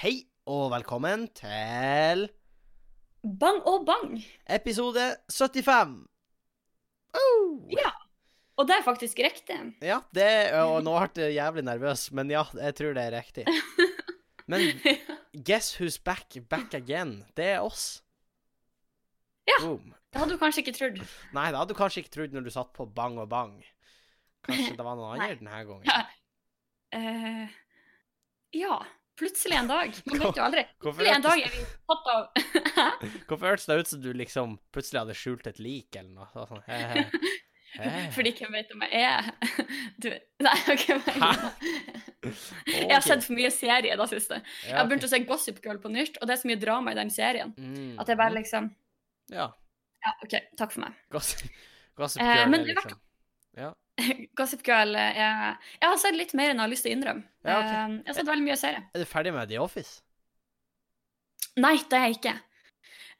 Hei og velkommen til Bang og bang. episode 75. Oh! Ja. Og det er faktisk riktig. Ja, det Og nå ble jeg jævlig nervøs, men ja, jeg tror det er riktig. Men guess who's back, back again? Det er oss. Ja. Boom. Det hadde du kanskje ikke trodd. Nei, det hadde du kanskje ikke trodd når du satt på bang og bang. Kanskje det var noen andre denne gangen. Ja. Eh, ja. Plutselig en dag. Man vet jo aldri. Plutselig en dag er vi tatt av hvorfor hørtes det ut som du liksom plutselig hadde skjult et lik eller noe? Så Sånn, he, he. He. Fordi hvem vet om jeg er Du Nei, OK. Jeg har sett for mye serie da siste. Jeg har begynt å se Gossip Girl på nytt, og det er så mye drama i den serien Mm. at jeg bare liksom Ja. Ja, OK, takk for meg. Gossip, gossip Eh, Girl men er det liksom Ja. Gossip Girl er Jeg har sett litt mer enn jeg har lyst til å innrømme. Ja, ok. Eh, Jeg har sett veldig mye serie. Er du ferdig med The Office? Nei, det er jeg ikke.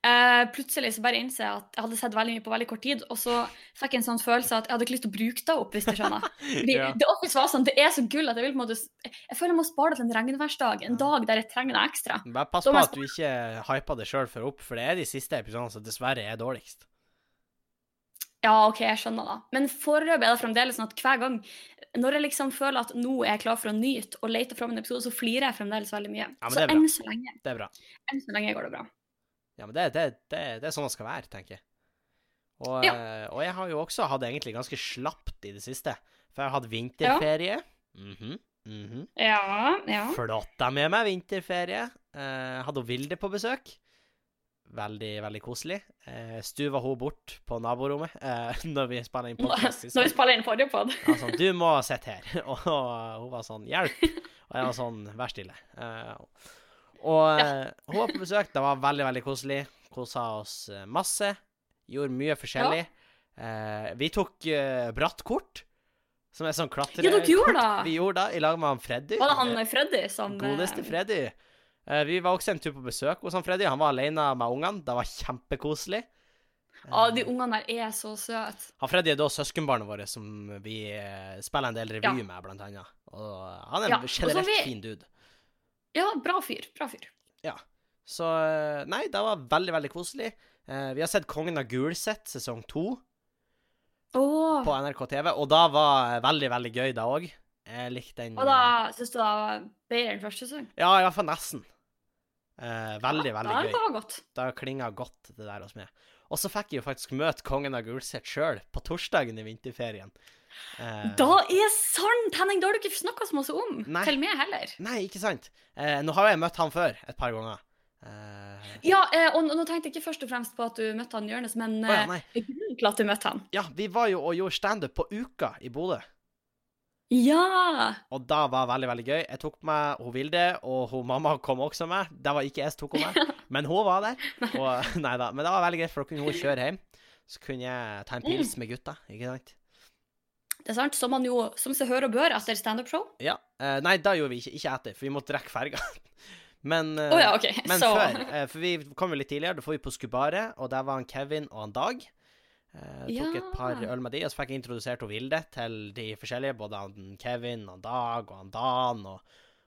Uh, plutselig så bare innser jeg at jeg hadde sett veldig mye på veldig kort tid, og så fikk jeg en sånn følelse at jeg hadde ikke lyst til å bruke det opp, hvis du skjønner. Fordi Ja. The Office var sånn, det er så gull at jeg vil på en måte Jeg føler jeg må spare det til en regnværsdag, en dag der jeg trenger det ekstra. Bare pass på at du ikke hyper det sjøl for opp, for det er de siste episodene som dessverre er dårligst. Ja, OK, jeg skjønner da. Men foreløpig er det fremdeles sånn at hver gang når jeg liksom føler at nå er jeg klar for å nyte og lete fram en episode, så flirer jeg fremdeles veldig mye. Ja, så enn så lenge Det er bra. enn så lenge går det bra. Ja, men det, det, det, det er sånn det skal være, tenker jeg. Og, Ja. eh, og jeg har jo også hatt egentlig ganske slapt i det siste. For jeg har hatt vinterferie. Mhm, mhm. Ja, ja. Flotta med meg vinterferie. Eh, hadde hun Vilde på besøk. Veldig, veldig koselig. Eh, stuva hun bort på naborommet eh, når vi spiller inn podkast. Når vi spiller inn forrige pod. Ja, sånn, du må sitte her. Og, hun var sånn, hjelp. Og jeg var sånn, vær stille. Eh, og ja. hun var på besøk. Det var veldig, veldig koselig. Kosa oss eh, masse. Gjorde mye forskjellig. Eh, vi tok bratt kort, som er sånn klatre... Ja, dere gjorde det! Vi gjorde det i lag med han Freddy. Var det han Freddy som Godeste eh, Freddy. Eh, vi var også en tur på besøk hos han Freddy. Han var alene med ungene. Det var kjempekoselig. Ja, de ungene der er så søte. Han Freddy er da søskenbarnet vårt som vi eh, spiller en del revy Ja. med, blant annet. Og han er Ja, en og generelt vi- fin dude. Ja, bra fyr. Bra fyr. Så eh, nei, det var veldig, veldig koselig. Eh, vi har sett Kongen av Gulset sesong to oh. på NRK TV, og da var eh, veldig, veldig gøy, da òg. Jeg likte den Og da syns du det var bedre enn første sesong? Ja, i hvert fall nesten. Eh, veldig, veldig ja, gøy. Det var godt. Det klinga godt, det der hos meg. Og så fikk jeg jo faktisk møte kongen av Gulset sjøl på torsdagen i vinterferien. Eh, Da er sant, Henning! Det har du ikke snakka så masse om. Nei. Til meg heller. Nei, ikke sant. Eh, nå har jeg møtt han før et par ganger. Eh, Ja, eh, og nå tenkte jeg ikke først og fremst på at du møtte han Jonis, men ja, eh, grunnen til at du møtte han ja, vi var jo og gjorde standup på Uka i Bodø. Ja! Og da var det veldig, veldig gøy. Jeg tok med hun Vilde, og hun mamma kom også med. Det var ikke jeg som tok henne med, men hun var der. Og, nei da, men det var veldig greit, for da kunne hun kjøre hjem. Så kunne jeg ta en pils med gutta, ikke sant. Det er sant, som man jo som seg hør og bør etter standup-show. Ja. Eh, nei, da gjorde vi ikke, ikke etter, for vi måtte rekke ferga. Men, eh, ja, okay. men så før, eh, for vi kom jo litt tidligere, da får vi på Skubaret, og der var han Kevin og han Dag. Eh, tok et par øl med de, og så fikk jeg introdusert hun Vilde til de forskjellige, både han Kevin, han Dag og han Dan og,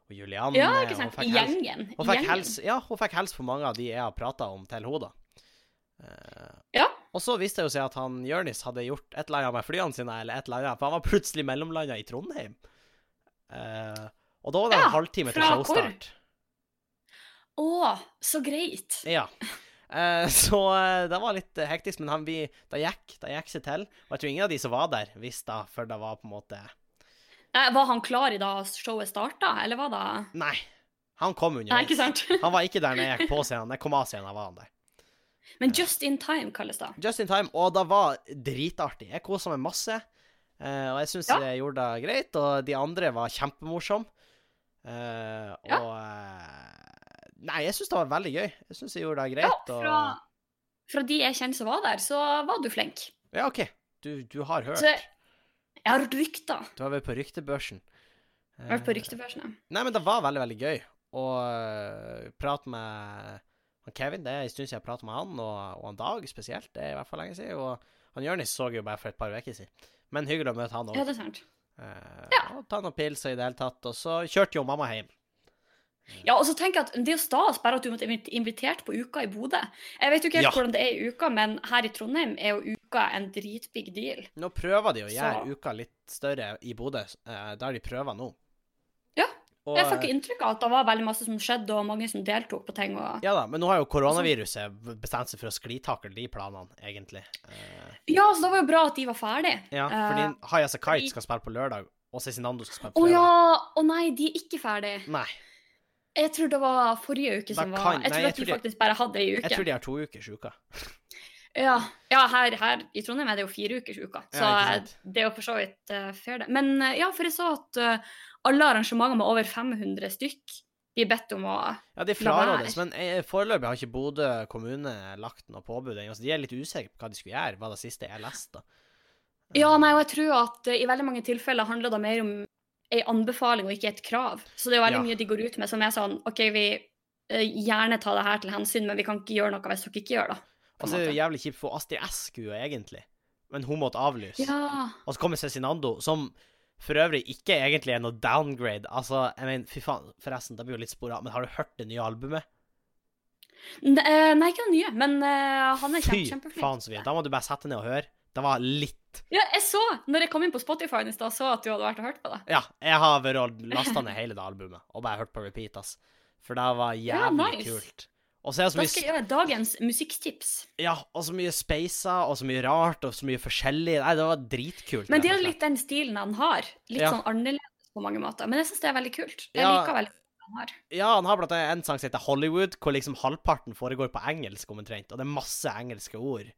og Julianne. Ja, ikke sant. hun Gjengen. Hun fikk hels, ja, hun fikk helse på mange av de jeg har prata om til henne. Eh, Ja. Og så viste det jo seg at han Jørnis hadde gjort et eller annet med flyene sine, eller et eller annet, for han var plutselig mellomlanda i Trondheim. Uh, og da var det en halvtime til showstart. Å, så greit. Ja. Eh, så eh, det var litt eh, hektisk, men han, vi, det gikk det gikk seg til. Og jeg tror ingen av de som var der, visste det før det var på en måte Eh, Var han klar i da showet starta, eller var det Nei. Han kom underveis. Han var ikke der når jeg gikk på scenen. Jeg kom av scenen, da var han der. Men just in time, kalles det. Just in time, og det var dritartig. Jeg kosa meg masse. og jeg syns Ja. jeg gjorde det greit, og de andre var kjempemorsomme. Og Ja. Eh, Nei, jeg syns det var veldig gøy. Jeg syns jeg gjorde det Ja, greit. fra, og fra de jeg kjenner som var der, så var du flink. Ja, OK. Du, du har hørt. Så jeg har rykter. Du har vært på ryktebørsen. Jeg har vært på Eh, ryktebørsen. ja. Nei, men det var veldig, veldig gøy å uh, prate med Kevin. Det er en stund siden jeg pratet med han, og, og han Dag spesielt. Det er i hvert fall lenge siden. Og han Jonis så jeg jo bare for et par uker siden. Men hyggelig å møte han òg. Ja, det er sant. Uh, Ja. Og ta noen pils i det hele tatt. Og så kjørte jo mamma hjem. Ja, og så tenker jeg at Det er jo stas bare at du måtte invit- invitert på uka i Bodø. Jeg vet jo ikke helt Ja. hvordan det er i uka, men her i Trondheim er jo uka en dritbig deal. Nå prøver de å gjøre Så- uka litt større i Bodø. Eh, der de prøver nå. Ja, Og, Jeg fikk inntrykk av at det var veldig masse som skjedde, og mange som deltok på ting. og... ja da, men nå har jo koronaviruset bestemt seg for å sklitakle de planene, egentlig. Eh, Ja, så det var jo bra at de var ferdig. ja, Eh, fordi Haya fordi- Sakait skal spille på lørdag, og Cezinando skal spille på på fredag. ja! Å nei, de er ikke ferdig. Nei, Jeg tror det var forrige uke som var Jeg nei, tror jeg at tror de- faktisk bare hadde ei uke. jeg tror de har to ukers uke. Ja, ja her, her i Trondheim er det jo fire ukers uka, så Ja, eh, det er jo for så vidt uh, fair, det. Men uh, ja, for jeg så at uh, alle arrangementer med over 500 stykk blir bedt om å Ja, de frarådes, men foreløpig har ikke Bodø kommune lagt noe påbud ennå. så De er litt usikre på hva de skulle gjøre, var det siste jeg leste. Ja, nei, og jeg tror at i veldig mange tilfeller handler det mer om ei anbefaling og ikke et krav. Så det er jo veldig Ja. mye de går ut med som er sånn OK, vi eh, gjerne ta det her til hensyn, men vi kan ikke gjøre noe hvis dere ikke gjør det. Altså, så er det jo jævlig kjipt, for Astrid S skulle egentlig, men hun måtte avlyse. Ja. Og så kommer Cezinando, som for øvrig ikke egentlig er noe downgrade. Altså, jeg mener, fy faen, forresten, det blir jo litt spor av, men har du hørt det nye albumet? Ne- eh, Nei, ikke det nye, men uh, han er Fy kjempe, kjempeflink. faen så vidt. Da må du bare sette ned og høre. Det var litt Ja, jeg så, når jeg kom inn på Spotify i stad, så at du hadde vært og hørt på det. Ja, jeg har vært lasta ned hele det albumet, og bare hørt på repeat, ass. For det var Ja, jævlig nice. kult. Og så er det så Da skal jeg gjøre dagens musikktips. Ja, og så mye spacer, og så mye rart, og så mye forskjellig. Nei, det var dritkult. Men det er jo litt den stilen han har. Litt Ja. sånn annerledes på mange måter. Men jeg syns det er veldig kult. Jeg Ja. liker veldig han har. Ja, han har blant annet en sang som heter Hollywood, hvor liksom halvparten foregår på engelsk omtrent, og det er masse engelske ord.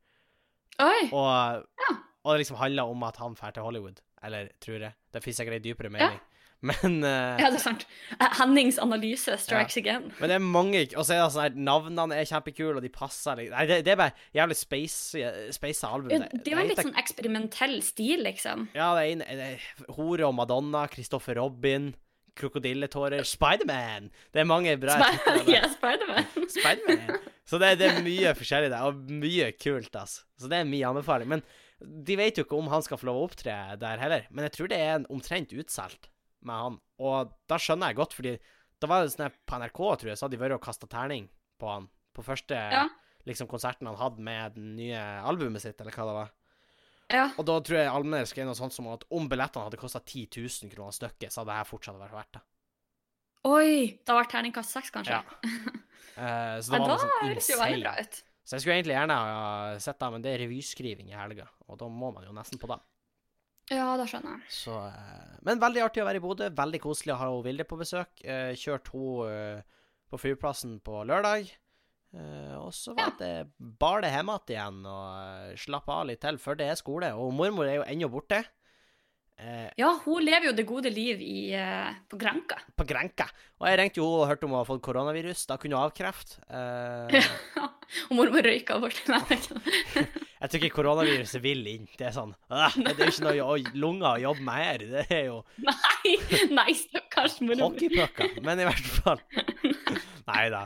Oi! Og, Ja. og det liksom handler om at han drar til Hollywood. Eller, tror jeg. Det finnes sikkert ei dypere Ja. mening. Men, uh, Ja, det er sant. Eh, Hennings analyse strikes again. men det er mange Og så er det sånn her Navnene er kjempekule, og de passer litt Nei, det, det er bare jævlig space Space album. Ja, Det er jo en litt sånn eksperimentell stil, liksom. Ja, det er en det er Hore og Madonna, Christopher Robin, Krokodilletårer, Spiderman. Det er mange bra Sp ja, Spiderman. Spiderman. Så det, det er mye forskjellig der, og mye kult, altså. Så det er min anbefaling. Men de vet jo ikke om han skal få lov å opptre der heller. Men jeg tror det er en omtrent utsolgt med han. Og da skjønner jeg godt, fordi da var det sånn på NRK, tror jeg, så hadde de vært og kasta terning på han. På første Ja. liksom, konserten han hadde med det nye albumet sitt, eller hva det var. Ja. Og da tror jeg allmenner skrev noe sånt som at om billettene hadde kosta 10 000 kroner stykket, så hadde det her fortsatt vært verdt det. Oi! Det har vært terningkast seks, kanskje? Ja. Eh, så det var noe sånn insane. Så jeg skulle egentlig gjerne ha sett det, men det er revyskriving i helga, og da må man jo nesten på det. Ja, det skjønner jeg. Så, eh, men veldig artig å være i Bodø. Veldig koselig å ha Vilde på besøk. Eh, kjørt hun eh, på flyplassen på lørdag. Eh, og så var det bare det hjemme igjen og uh, slappe av litt til, før det er skole. Og mormor er jo ennå borte. Eh, Ja, hun lever jo det gode liv i, eh, på Granka. på Grenka. Og jeg ringte jo og hørte om hun hadde fått koronavirus. Da kunne hun avkrefte. Eh, Og mormor røyka bort. Nei, jeg tror ikke koronaviruset vil inn. Det er sånn «Åh, Det er ikke noe å lunger å jobbe med her. Det er jo Nei, nei, stakkars mormor. hockeypucker. Men i hvert fall Nei da.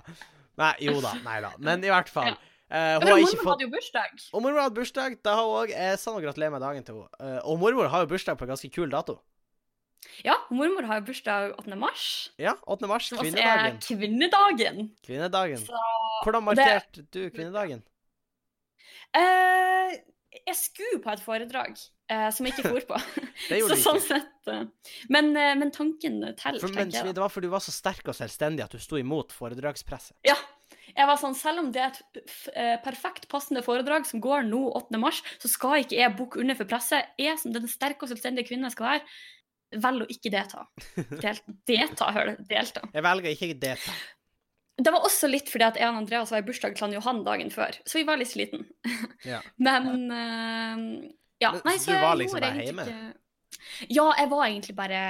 Nei, jo da. Nei da. Men i hvert fall. Eh, hun har ikke fått hadde jo bursdag. Og mormor hadde bursdag. Da har hun òg Jeg sa nå gratulerer med dagen til henne. Uh, og mormor har jo bursdag på en ganske kul dato. Ja, mormor har jo bursdag 8. mars. Ja, 8. mars. Som også er Kvinnedagen. kvinnedagen. Kvinnedagen. Så Hvordan markerte du kvinnedagen? Uh, Jeg skulle på et foredrag Uh, som jeg ikke for på. Det så sånn sett men, uh, men tanken teller, tenker jeg. det var fordi du var så sterk og selvstendig at du sto imot foredragspresset. Ja. Jeg var sånn, Selv om det er et eh, perfekt passende foredrag som går nå 8. mars, så skal ikke jeg bukke under for presse. Jeg som den sterke og selvstendige kvinnen jeg skal være, velger å ikke delta. Del, delta, hører du. Delta. Jeg velger ikke å delta. Det var også litt fordi at jeg og Andreas var i bursdag til han Johan dagen før, så vi var litt sliten. Ja. Men uh, ja. Nei, så så du var liksom bare hjemme? ikke- Ja, jeg var egentlig bare,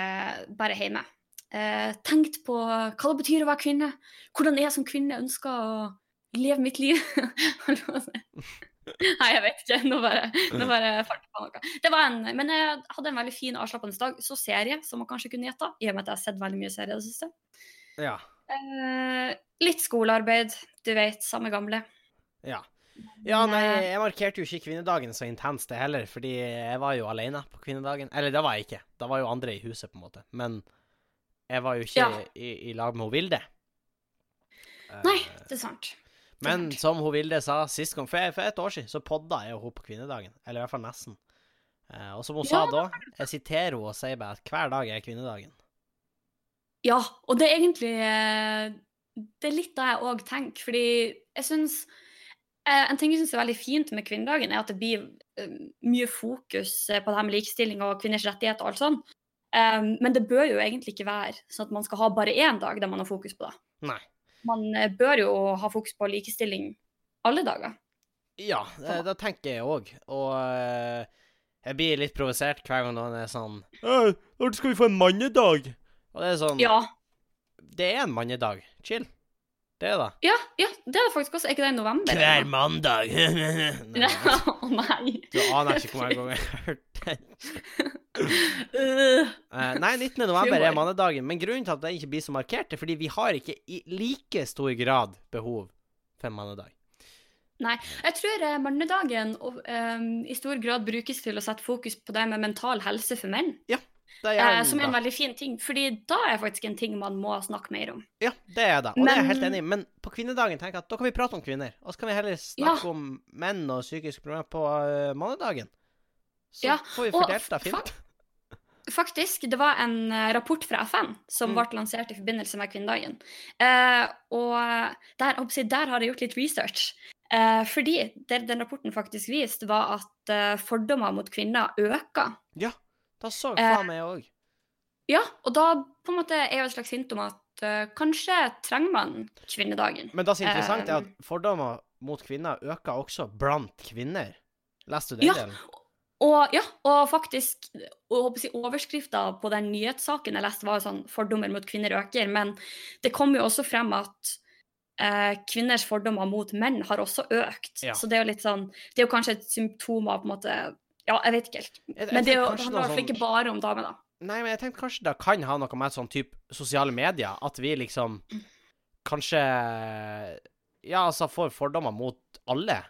bare hjemme. Eh, tenkt på hva det betyr å være kvinne. Hvordan jeg som kvinne ønsker å leve mitt liv. Nei, jeg vet ikke. Nå bare, nå bare falt jeg på noe. Det var en, men jeg hadde en veldig fin avslappende dag. Så serie, som man kanskje kunne gjette, i og med at jeg har sett veldig mye serie i det siste. Ja. Eh, litt skolearbeid, du vet, samme gamle. Ja. Ja, nei, jeg markerte jo ikke kvinnedagen så intenst, det heller, fordi jeg var jo alene på kvinnedagen. Eller det var jeg ikke. Da var jo andre i huset, på en måte. Men jeg var jo ikke Ja. i, i lag med hun Vilde. Eh, Nei, det er sant. Det er Men sant. som hun Vilde sa sist gang, for, for et år siden, så podda jeg hun på kvinnedagen. Eller i hvert fall nesten. Eh, og som hun sa da, jeg siterer henne og sier bare at hver dag er kvinnedagen. Ja, og det er egentlig eh, Det er litt det jeg òg tenker, fordi jeg syns En ting jeg syns er veldig fint med kvinnedagen, er at det blir mye fokus på det her med likestilling og kvinners rettigheter og alt sånn. Um, men det bør jo egentlig ikke være sånn at man skal ha bare én dag der man har fokus på det. Nei. Man eh, bør jo ha fokus på likestilling alle dager. Ja, det, det tenker jeg òg. Og eh, jeg blir litt provosert hver gang noen er sånn «Øh, Når skal vi få en mannedag? Og det er sånn Ja, Det er en mannedag. Chill. Det da. ja, ja det er det faktisk også. Er ikke det i november? Hver mandag. Nei, Å nei. du aner ikke hvor mange ganger jeg har hørt den. Eh, nei, 19. november er mannedagen, men grunnen til at det ikke blir så markert, er fordi vi har ikke i like stor grad behov for mannedag. Nei. Jeg tror eh, mannedagen og, ehm, i stor grad brukes til å sette fokus på det med mental helse for menn. Det Eh, som er en veldig fin ting, fordi da er faktisk en ting man må snakke mer om. Ja, det er det, og det er jeg helt Men- enig i. Men på kvinnedagen tenker jeg at da kan vi prate om kvinner. Og så kan vi heller snakke om menn og psykiske problemer på uh, mannedagen. Så Ja, får vi fordelt det fint. Faktisk, det var en eh, rapport fra FN som Mm. ble lansert i forbindelse med kvinnedagen. Eh, og der, der har jeg gjort litt research. Eh, fordi det den rapporten faktisk viste, var at eh, fordommer mot kvinner øker. Da så Eh, faen meg òg. Ja, og da på en måte er jo et slags hint om at uh, kanskje trenger man kvinnedagen. Men det som er interessant, er eh, at fordommer mot kvinner øker også blant kvinner. Leste du den Ja. delen? Og ja, og faktisk og Overskrifta på den nyhetssaken jeg leste, var jo sånn 'fordommer mot kvinner øker', men det kom jo også frem at eh, kvinners fordommer mot menn har også økt. Ja. Så det er jo litt sånn Det er jo kanskje et symptom av på en måte Ja, jeg vet ikke helt. Jeg- jeg Men det, er handler i hvert fall ikke bare om damer, da. Nei, men jeg tenkte kanskje det kan ha noe med sånn type sosiale medier, at vi liksom kanskje Ja, altså får fordommer mot alle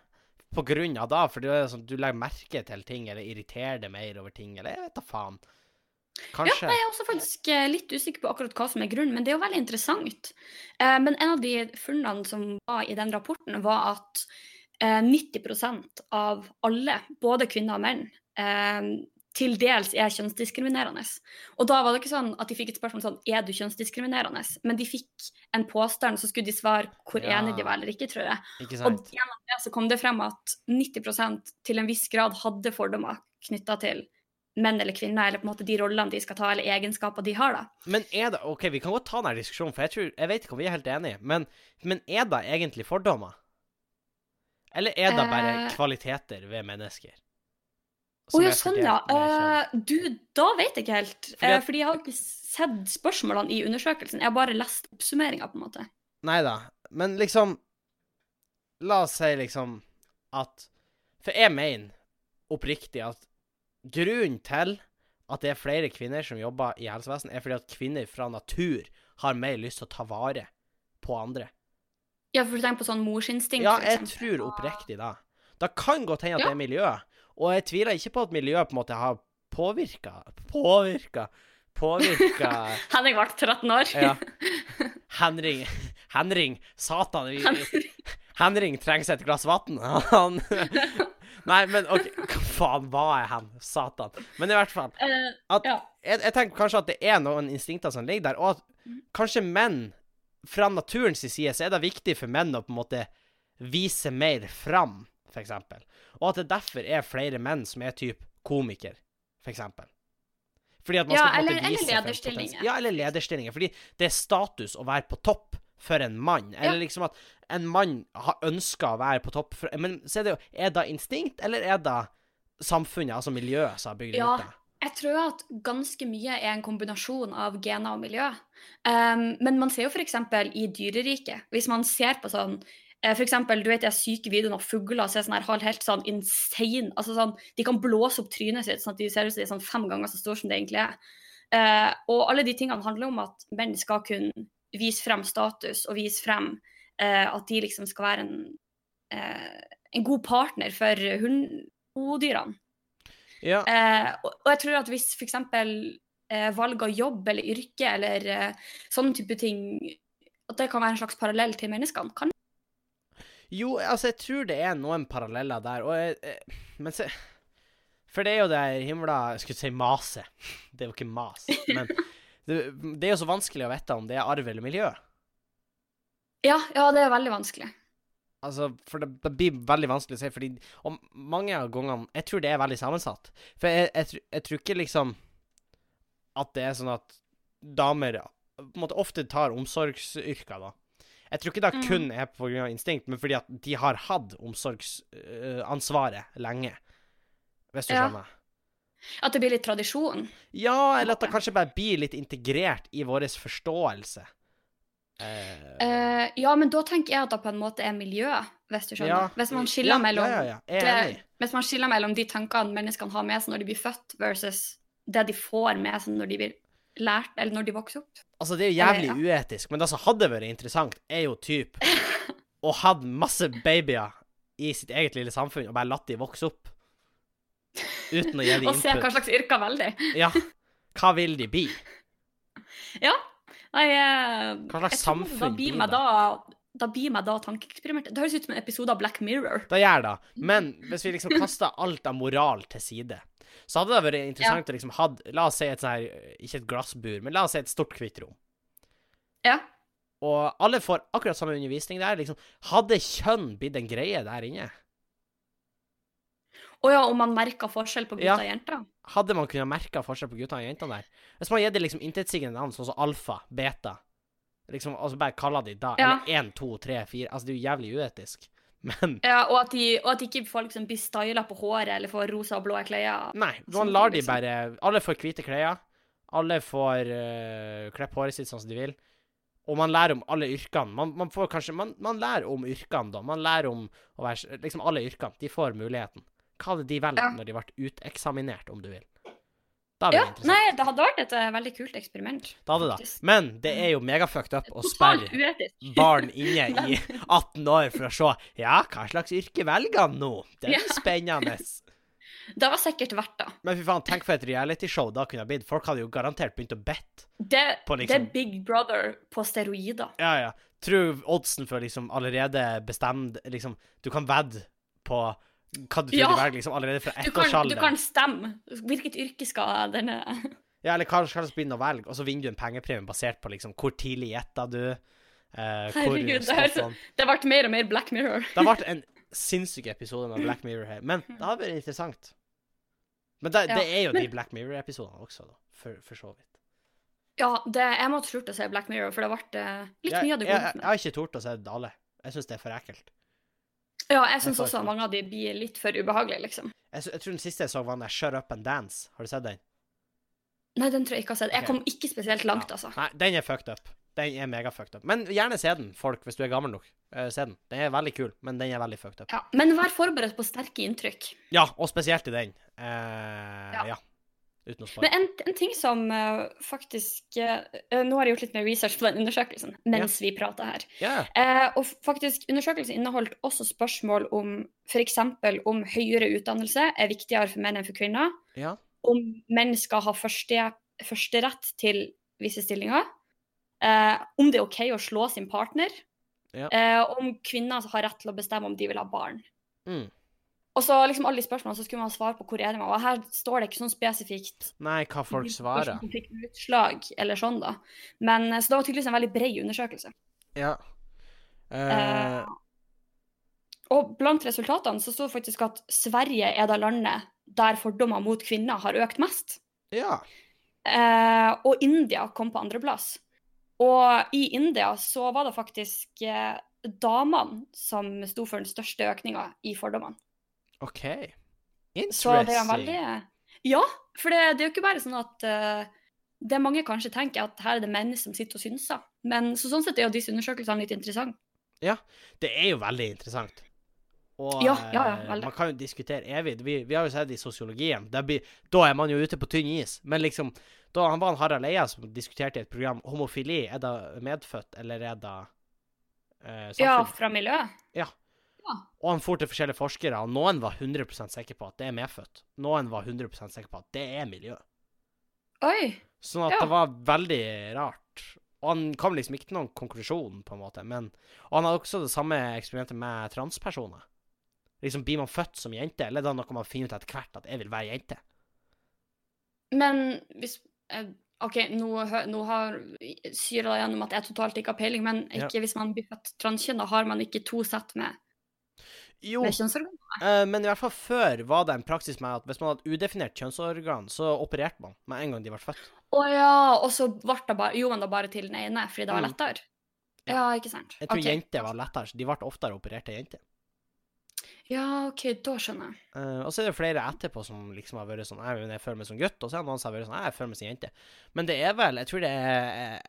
på grunn av det, for det sånn du legger merke til ting, eller irriterer deg mer over ting, eller jeg vet da faen. Ja, jeg er også faktisk eh, litt usikker på akkurat hva som er grunnen, men det er jo veldig interessant. Eh, Men en av de funnene som var i den rapporten, var at 90% av alle, både kvinner og menn, eh, til dels er kjønnsdiskriminerende. Og da var det ikke sånn at de fikk et spørsmål sånn Er du kjønnsdiskriminerende? Men de fikk en påstand, så skulle de svare hvor Ja. enig de var eller ikke, tror jeg. Ikke Og gjennom det så kom det frem at 90% til en viss grad hadde fordommer knytta til menn eller kvinner, eller på en måte de rollene de skal ta, eller egenskaper de har, da. Men er det OK, vi kan godt ta denne diskusjonen, for jeg tror Jeg vet ikke om vi er helt enige, men, men er det egentlig fordommer? Eller er det bare Eh. kvaliteter ved mennesker? Å ja, sånn ja. Eh, du, da vet jeg ikke helt. Fordi Fordi, at- fordi jeg har ikke sett spørsmålene i undersøkelsen. Jeg har bare lest oppsummeringa, på en måte. Nei da, men liksom La oss si liksom at For jeg mener oppriktig at grunnen til at det er flere kvinner som jobber i helsevesenet, er fordi at kvinner fra natur har mer lyst til å ta vare på andre. Ja, for du tenker på sånn morsinstinkt, Ja, jeg tror oppriktig det. Det kan godt hende at Ja. det er miljø, og jeg tviler ikke på at miljøet på en måte har påvirka Påvirka Påvirka Henning ble 13 år. Ja. Henring Henring, satan. Vi, Henring trenger seg et glass vann. Han Nei, men OK, hva faen var jeg hen? Satan. Men i hvert fall. Eh, At, jeg, jeg tenker kanskje at det er noen instinkter som ligger der, og at kanskje menn Fra naturens side så er det viktig for menn å på en måte vise mer fram, eksempel. Og at det derfor er flere menn som er typ komiker, for eksempel. Fordi at man Ja, skal på en måte eller- eller vise lederstillinger. Ja, eller lederstillinger. Fordi det er status å være på topp for en mann. Eller liksom at en mann har ønska å være på topp for Men så er det jo Er det instinkt, eller er det samfunnet, altså miljøet, som har bygd Ja. ut det? Jeg tror at ganske mye er en kombinasjon av gener og miljø. Um, men man ser jo f.eks. i dyreriket, hvis man ser på sånn eh, For eksempel, du vet de syke videoene av fugler som er sånn her, helt sånn insane altså sånn, De kan blåse opp trynet sitt sånn at de ser ut som de er sånn fem ganger så store som det egentlig er. Uh, og alle de tingene handler om at menn skal kunne vise frem status og vise frem uh, at de liksom skal være en, uh, en god partner for hund- hoddyrene. Ja. Eh, og, og jeg tror at hvis f.eks. Eh, valg av jobb eller yrke eller eh, sånne type ting At det kan være en slags parallell til menneskene? Kan Jo, altså, jeg tror det er noen paralleller der, og jeg, jeg, Men se For det er jo det himla Jeg skulle si maset. Det er jo ikke mas, men det, det er jo så vanskelig å vite om det er arv eller miljø. Ja, ja, det er veldig vanskelig. Altså, for det, det blir veldig vanskelig å si, fordi Og mange av gangene Jeg tror det er veldig sammensatt. For jeg, jeg, jeg tror ikke liksom at det er sånn at damer på en måte ofte tar omsorgsyrker, da. Jeg tror ikke det Mm. kun er pga. instinkt, men fordi at de har hatt omsorgsansvaret lenge. Hvis du Ja. skjønner? At det blir litt tradisjon. Ja, eller at det kanskje bare blir litt integrert i vår forståelse. Eh, ja, men da tenker jeg at det på en måte er miljø, hvis du skjønner. ja, Hvis man ja, mellom Ja, det, hvis man skiller mellom de tankene menneskene har med seg når de blir født, versus det de får med seg når de blir lært, eller når de vokser opp. Altså, det er jo jævlig uetisk, men det som hadde vært interessant, er jo typ å ha masse babyer i sitt eget lille samfunn og bare latt de vokse opp. Uten å gi dem Og se hva slags yrker velger. Ja. Hva vil de bli? Ja. Nei, eh, Hva slags samfunn blir det? da, da blir meg da tankeeksperimentet. Det høres ut som en episode av Black Mirror. Det gjør det. Men hvis vi liksom kaster alt av moral til side, så hadde det vært interessant å liksom ha La oss si et sånn her Ikke et glassbur, men la oss si et stort hvitt rom. Ja. Og alle får akkurat samme undervisning der. liksom. Hadde kjønn blitt en greie der inne? Og ja, om man merka forskjell på gutter Ja. og jenter. Hadde man kunnet merke forskjell på gutter og jenter der? Hvis man gir det liksom intetsigende navn, sånn som alfa, beta Liksom, og altså Bare kaller de da Ja. Eller én, to, tre, fire Altså, det er jo jævlig uetisk. Men Ja, og at, de, og at ikke folk som blir styla på håret eller får rosa og blå klær. nei, Sånn, man lar de liksom. bare Alle får hvite klær. Alle får uh, klippe håret sitt sånn som de vil. Og man lærer om alle yrkene. Man, man får kanskje man, man lærer om yrkene, da. Man lærer om å være Liksom alle yrkene. De får muligheten. Hva hadde de valgt Ja. når de ble uteksaminert, om du vil? Ja, nei, det hadde vært et uh, veldig kult eksperiment. Det hadde det. Men det er jo megafucked up å sperre barn inne i 18 år for å se Ja, hva slags yrke velger han nå? Det er Ja. spennende. Det var sikkert verdt det. Men fy faen, tenk for et realityshow da kunne ha blitt. Folk hadde jo garantert begynt å bette. Det, På det liksom- er Big Brother på steroider. Ja, ja. Tror oddsen for liksom allerede bestemt Liksom, du kan vedde på hva du tror Ja. du velger, liksom allerede fra Du kan, du kan stemme. Hvilket yrke skal denne Ja, eller hva skal du begynne å velge, og så vinner du en pengepremie basert på liksom hvor tidlig gjetta du. Eh, hvor Herregud, det høres Det ble mer og mer Black Mirror. Det vært en sinnssyk episode med Black Mirror her, men det har vært interessant. Men det, Ja, det er jo men- de Black Mirror-episodene også, da, for, for så vidt. Ja, det, jeg måtte slutte å se Black Mirror, for det ble eh, litt mye av det det jeg, jeg, jeg har ikke tort å se alle. Jeg syns det er for ekkelt. Ja, jeg syns også mange av de blir litt for ubehagelige, liksom. Jeg, jeg tror den siste jeg så, var den der Shut Up and Dance. Har du sett den? Nei, den tror jeg ikke har sett. Jeg okay. kom ikke spesielt langt, Ja. altså. Nei, den er fucked up. Den er mega fucked up. Men gjerne se den, folk, hvis du er gammel nok. Uh, se den. Den er veldig kul, men den er veldig fucked up. Ja. Men vær forberedt på sterke inntrykk. Ja, og spesielt i den. Uh, ja. Ja. Men en, en ting som uh, faktisk eh, Nå har jeg gjort litt mer research på den undersøkelsen mens vi prater her. Yeah. Uh, og faktisk, Undersøkelsen inneholdt også spørsmål om f.eks. om høyere utdannelse er viktigere for menn enn for kvinner. Yeah. Om menn skal ha første, rett til visse stillinger. Om det er OK å slå sin partner. Om kvinner har rett til å bestemme om de vil ha barn. Mm. Og så liksom alle de spørsmålene så skulle man svare på hvor er det man var. Her står det ikke sånn spesifikt Nei, hva folk svarer. som fikk utslag, eller sånn, da. Men eh, Så det var tydeligvis en veldig bred undersøkelse. Ja. Uh... Uh, og blant resultatene så sto det faktisk at Sverige er det landet der fordommer mot kvinner har økt mest. ja. Uh, og India kom på andreplass. Og i India så var det faktisk damene som sto for den største økninga i fordommene. OK. Så det er Interesting. veldig Ja, for det, det er jo ikke bare sånn at uh, det mange kanskje tenker at her er det menn som sitter og synser. Men så sånn sett er jo disse undersøkelsene litt interessante. Det er jo veldig interessant. Og Ja, ja, ja, eh, veldig. man kan jo diskutere evig. Vi, vi har jo sett i sosiologien. Blir, da er man jo ute på tynn is. Men liksom, da han var han Harald Eia som diskuterte i et program homofili, er det medfødt, eller er det eh, Ja, fra miljøet. Og han for til forskjellige forskere, og noen var 100% sikre på at det er medfødt. Noen var 100% sikre på at det er miljø. Oi! Sånn at Ja. det var veldig rart. Og han kom liksom ikke til noen konklusjon, på en måte. Men, og han hadde også det samme eksperimentet med transpersoner. Liksom, Blir man født som jente, eller er det noe man finner ut etter hvert at jeg vil være jente? Men hvis eh, OK, nå, nå har syra gjennom at jeg totalt ikke har peiling, men Ja. hvis man blir født transkjønna, da har man ikke to sett med, Jo, med kjønnsorgan? eh, men i hvert fall før var det en praksis med at hvis man hadde udefinert kjønnsorgan, så opererte man med en gang de ble født. Å ja, og så ble det bare, gjorde man det bare til den ene, fordi det var Mm. lettere? Ja. Ja, ikke sant. Jeg tror okay. jenter var lettere, så de ble oftere operert til jenter. Ja, OK, da skjønner jeg. Uh, og så er det flere etterpå som liksom har vært sånn Jeg, Jeg føler meg som gutt, og så er det noen som har vært sånn Jeg føler meg som jente. Men det er vel Jeg tror det er eh,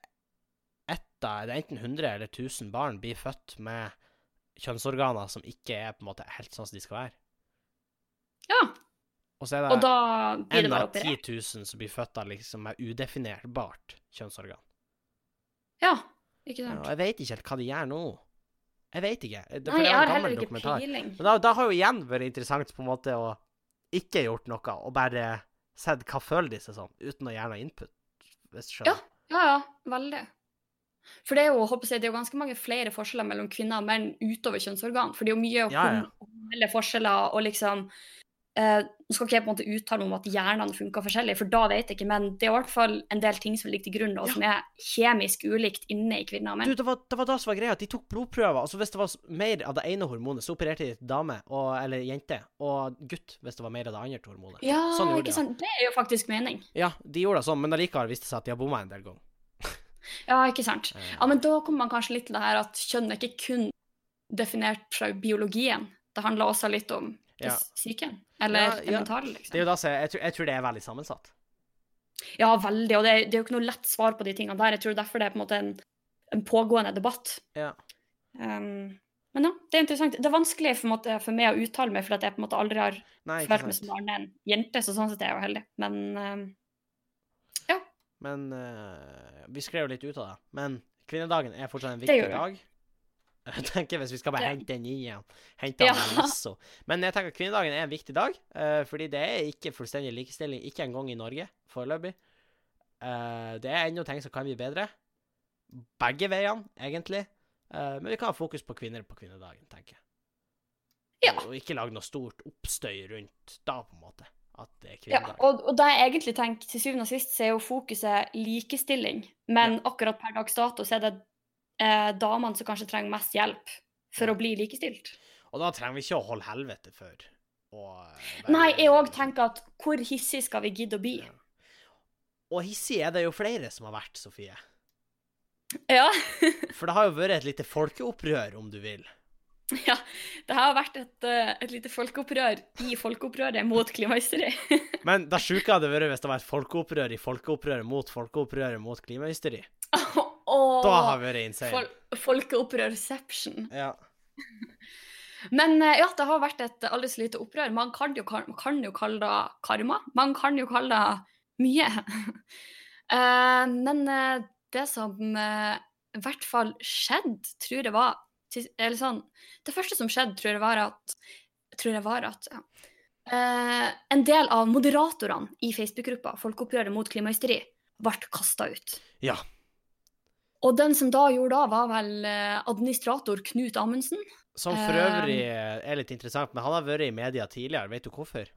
ett av Det er enten 100 eller 1000 barn blir født med kjønnsorganer som ikke er på en måte helt sånn som de skal være. Ja, Og så er og det da blir det bare av 10 operert. 000 som blir født av liksom med udefinerbart kjønnsorgan. Ja, ikke Ja, sant. og jeg vet ikke helt hva de gjør nå. Jeg vet ikke. Det, Nei, jeg har heller ikke dokumentar. peiling. Men da, da har jo igjen vært interessant på en måte å ikke gjort noe, og bare sett hva føler de seg sånn, uten å gjøre noe input, hvis du skjønner. Ja, ja, veldig. For det er jo, håper jeg, det er jo ganske mange flere forskjeller mellom kvinner og menn utover kjønnsorgan. For det er jo mye Ja, ja. forskjeller og liksom eh, skal ikke jeg på en måte uttale meg om at hjernene funker forskjellig, for da vet jeg ikke, men det er i hvert fall en del ting som ligger til grunn, og Ja. som er kjemisk ulikt inne i kvinner og menn. Du, det var, det var da som var greia, at de tok blodprøver, altså hvis det var mer av det ene hormonet, så opererte de dame, og, eller jente, og gutt hvis det var mer av det andre hormonet. Ja, sånn ikke ikke det. sant. Det er jo faktisk mening. Ja, de gjorde det sånn, men allikevel viste det seg at de har bomma en del ganger. Ja, ikke sant. Ja, men da kommer man kanskje litt til det her at kjønn er ikke kun definert fra biologien. Det handler også litt om Ja. psyken, eller Ja, det ja. mentale, Det er liksom. jo da jeg, tror, jeg tror det er veldig sammensatt. Ja, veldig, og det er, det er jo ikke noe lett svar på de tingene der. Jeg tror derfor det er på en måte en, en pågående debatt. Ja. Um, men ja, det er interessant. Det er vanskelig for, måte, for meg å uttale meg, for at jeg på en måte aldri har Nei, meg som barn en jente, så sånn sett er jeg jo heldig. Men um, Men uh, vi skrev litt ut av det. Men kvinnedagen er fortsatt en viktig dag. Jeg tenker Hvis vi skal bare hente den inn igjen. Hente Ja. den lasso. Men jeg tenker kvinnedagen er en viktig dag, uh, fordi det er ikke fullstendig likestilling, ikke engang i Norge, foreløpig. Uh, det er ennå ting som kan bli bedre. Begge veiene, egentlig. Uh, men vi kan ha fokus på kvinner på kvinnedagen, tenker jeg. Ja. Og ikke lage noe stort oppstøy rundt da, på en måte. At det er ja, og, og da jeg egentlig tenker, til syvende og sist, så er jo fokuset likestilling. Men akkurat per dags dato så er det eh, damene som kanskje trenger mest hjelp for å bli likestilt. Og da trenger vi ikke å holde helvete for å eh, Nei, jeg òg tenker at hvor hissig skal vi gidde å bli? Ja. Og hissig er det jo flere som har vært, Sofie. Ja. For det har jo vært et lite folkeopprør, om du vil. ja. Det har vært et, eh, et lite folkeopprør i folkeopprøret mot klimahysteri. Men det sjuke hadde vært hvis det var et folkeopprør i folkeopprøret mot folkeopprøret mot klimahysteri. Oh, Da har vi vært insane. fol folkeopprørception. Ja. Men eh, ja, det har vært et aldri så lite opprør. Man kan jo, man kan jo kalle det karma. Man kan jo kalle det mye. Eh, men det som i hvert fall skjedde, tror jeg var Eller sånn Det første som skjedde, tror jeg var at tror jeg var at ja, eh, en del av moderatorene i Facebook-gruppa Folkeopprøret mot klimahysteri ble kasta ut. Ja. Og den som da gjorde det, var vel eh, administrator Knut Amundsen. Som for Um, øvrig er litt interessant, men han har vært i media tidligere. Vet du hvorfor?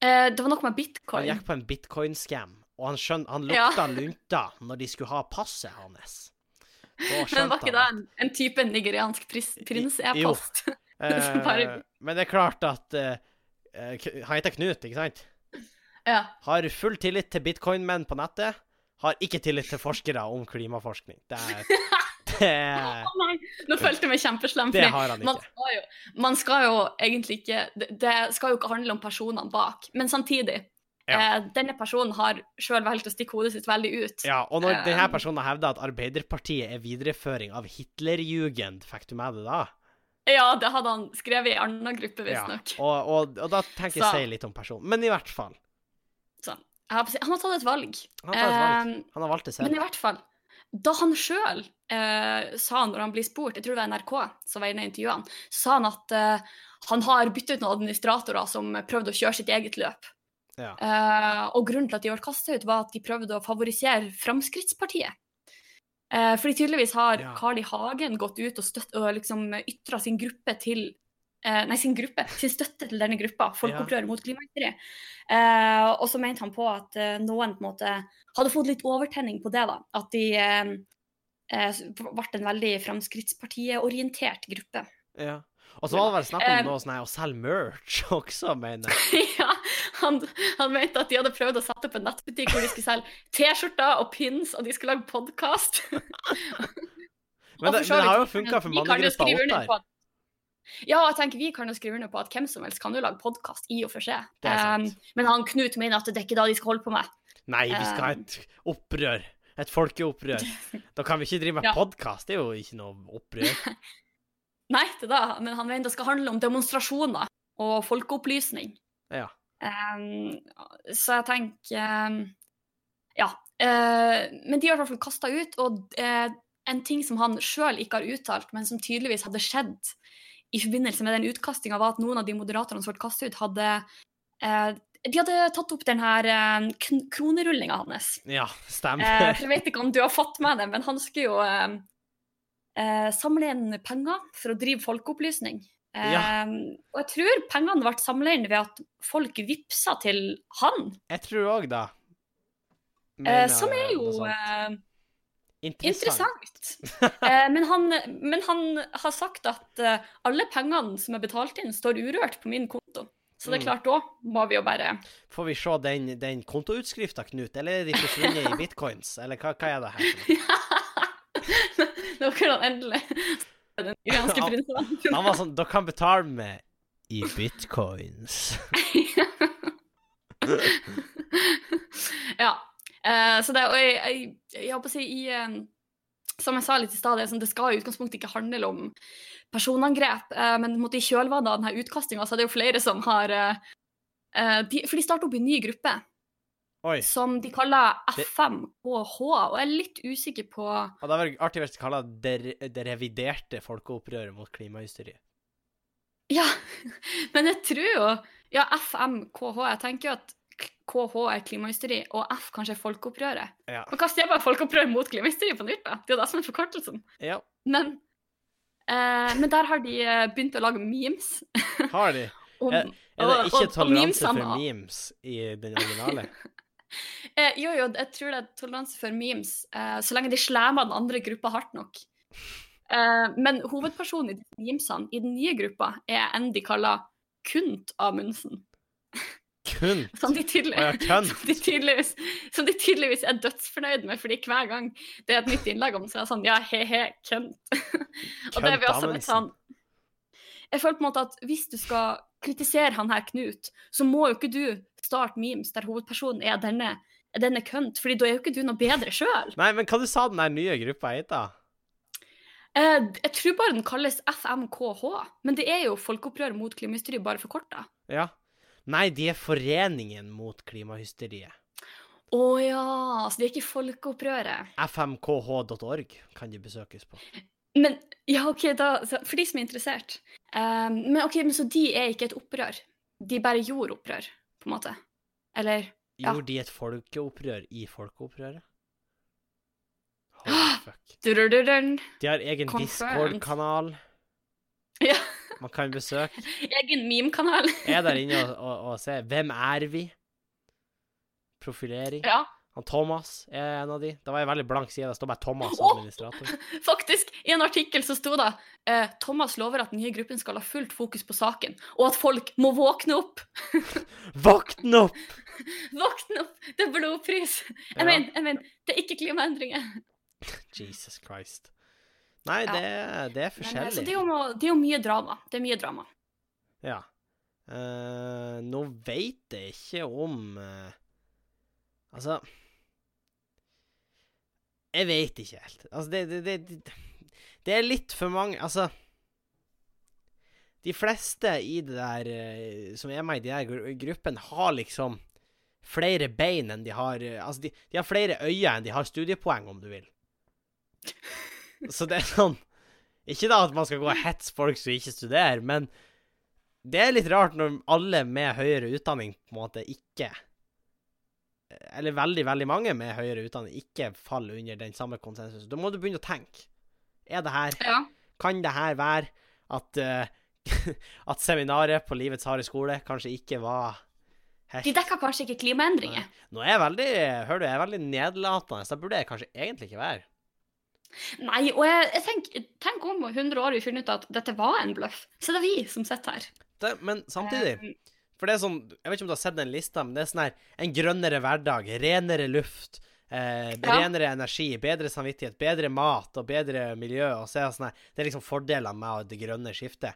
Eh, det var noe med bitcoin. Han gikk på en bitcoin-scam, og han, skjøn, han Ja. lukta lunta når de skulle ha passet hans. Men var ikke da en, en type nigeriansk pris- prins-e-post? Eh, Bare- men det er klart at eh, Han heter Knut, ikke sant? ja. Har full tillit til bitcoin-menn på nettet. Har ikke tillit til forskere om klimaforskning. Det, er, det, Oh, nei, nå følte jeg meg kjempeslem. det har han Man ikke. skal, jo, man skal jo egentlig ikke det, det skal jo ikke handle om personene bak, men samtidig. Ja. Eh, denne personen har sjøl valgt å stikke hodet sitt veldig ut. Ja, og når Eh, denne personen hevder at Arbeiderpartiet er videreføring av Hitlerjugend, fikk du med det da? Ja, det hadde han skrevet i en annen gruppe, Ja, visstnok. og, og, og da tenker jeg å si litt om personen. Men i hvert fall. Så, har han har tatt et valg. Han har valg. Eh, Han har valgt det selv. Men i hvert fall, da han sjøl eh, sa når han blir spurt, jeg tror det var NRK som var inne i intervjuene, sa han at eh, han har byttet ut noen administratorer som prøvde å kjøre sitt eget løp. Ja. Eh, og grunnen til at de ble kasta ut, var at de prøvde å favorisere Fremskrittspartiet. Eh, fordi tydeligvis har Ja. Carl I. Hagen gått ut og, støtt, og liksom ytra sin gruppe til eh, Nei, sin gruppe, sin støtte til denne gruppa, Folkeopprøret mot klimaendringer. Eh, og så mente han på at eh, noen på en måte hadde fått litt overtenning på det, da. At de eh, ble en veldig Fremskrittspartiet-orientert gruppe. Ja. Og så var det vel snakk om Eh, noe sånn å selge merch også, mener jeg. ja, han, han mente at de hadde prøvd å sette opp en nettbutikk hvor de skulle selge T-skjorter og pins, og de skulle lage podkast. Men det, men det har jo funka for mange grupper mannegruppa Ottar. Ja, jeg tenker vi kan jo skrive under på at hvem som helst kan jo lage podkast, i og for seg. Um, men han Knut mener at det er ikke da de skal holde på med. Nei, vi skal ha Um, et opprør. Et folkeopprør. Da kan vi ikke drive med Ja. podkast. Det er jo ikke noe opprør. Nei, det da, men han mener det skal handle om demonstrasjoner og folkeopplysning. Ja. Um, så jeg tenker um, Ja. Uh, men de har i hvert fall kasta ut, og uh, en ting som han sjøl ikke har uttalt, men som tydeligvis hadde skjedd i forbindelse med den utkastinga, var at noen av de moderatorene som ble kastet ut, hadde uh, de hadde tatt opp den her kronerullinga hans. Ja, stemmer. jeg vet ikke om du har fått med det, men han skulle jo eh, samle inn penger for å drive folkeopplysning. Eh, Ja. Og jeg tror pengene ble samla inn ved at folk vippsa til han, Jeg tror òg da. eh, som er jo eh, Interessant. interessant. eh, men, han, men han har sagt at eh, alle pengene som er betalt inn, står urørt på min konto. Så det er Mm. klart, da må vi jo bare Får vi se den, den kontoutskrifta, Knut? Eller er de forsvunnet i bitcoins? Eller hva, hva er det her? for var han endelig den iranske prinsen. Han var sånn Dere kan betale med i bitcoins. ja. Uh, så det, og jeg, jeg, jeg håper å si i uh, Som jeg sa litt i stad, det, sånn, det skal i utgangspunktet ikke handle om personangrep, uh, men måte i kjølvannet av denne utkastinga så er det jo flere som har de, For de starter opp i en ny gruppe Oi. som de kaller FMKH, og jeg er litt usikker på Og det hadde vært artig hvis de kaller det reviderte folkeopprøret mot klimahysteriet. Ja, men jeg tror jo Ja, FMKH. Jeg tenker jo at KH er klimahysteri, og F kanskje er folkeopprøret. Ja. Og kaster jeg bare folkeopprør mot klimahysteri på nytt, da? Det er jo det som er forkortelsen. ja. Men, eh, men der har de eh, begynt å lage memes. Har de? om, Er, er det ikke og- og toleranse for memes i den originale? Eh, jo, jo, jeg tror det er toleranse for memes, eh, så lenge de slæmer den andre gruppa hardt nok. Eh, men hovedpersonen i de memesene i den nye gruppa er en de kaller Kunt Amundsen. Kunt? Som de, ja, som, de tydeligvis, som de tydeligvis er dødsfornøyd med, fordi hver gang det er et nytt innlegg om, så er det sånn ja, he-he, Kunt. Og det er vi også litt sånn Jeg føler på en måte at hvis du skal kritisere han her Knut, så må jo ikke du starte memes der hovedpersonen er denne, denne kønt, fordi da er jo ikke du noe bedre sjøl. Nei, men hva du sa den der nye gruppa het, da? Eh, jeg tror bare den kalles FMKH, men det er jo Folkeopprør mot klimahysteri, bare forkorta. Ja. Nei, de er Foreningen mot klimahysteriet. Å ja, så det er ikke Folkeopprøret. fmkh.org kan de besøkes på. Men ja, OK, da, for de som er interessert. Um, men ok, men så de er ikke et opprør? De bare gjorde opprør, på en måte? Eller Ja. Gjorde de et folkeopprør i folkeopprøret? Holy fuck. De har egen Discord-kanal Ja. man kan besøke. Egen meme-kanal. Er der inne og, og, og se Hvem er vi? Profilering. Ja, Han Thomas er en av de. Det var en veldig blank side. Det står bare Thomas som administrator. faktisk. I en artikkel så sto det eh, Thomas lover at den nye gruppen skal ha fullt fokus på saken, og at folk må våkne opp. Våkne opp! Våkne opp! Det er blodpris. Jeg Ja. mener, jeg mener, det er ikke klimaendringer. Jesus Christ. Nei, Ja. det, det er Men, eh, så forskjellig. det er, jo, det er jo mye drama. Det er mye drama. Ja. Uh, nå veit jeg ikke om uh, Altså Jeg veit ikke helt. Altså, det, det, det, det, er litt for mange Altså De fleste i det der eh, som er med i de der gru- gruppen, har liksom flere bein enn de har eh, Altså, de, de har flere øyne enn de har studiepoeng, om du vil. Så det er sånn Ikke da at man skal gå og hetse folk som ikke studerer, men det er litt rart når alle med høyere utdanning på en måte ikke eller veldig, veldig mange med høyere utdanning, ikke faller under den samme konsensusen. Da må du begynne å tenke. Er det her Ja. Kan det her være at uh, at seminaret på Livets harde skole kanskje ikke var helt De dekker kanskje ikke klimaendringer. Nå er jeg veldig Hører du, jeg er veldig nedlatende, så det burde jeg kanskje egentlig ikke være. Nei, og jeg, jeg tenker tenk om 100 år vi finner ut at dette var en bløff. Så det er vi som sitter her. Det, men samtidig Um, For det er sånn Jeg vet ikke om du har sett den lista, men det er sånn her En grønnere hverdag, renere luft, eh, Ja. renere energi, bedre samvittighet, bedre mat og bedre miljø. Og så er det sånn her Det er liksom fordelene med det grønne skiftet.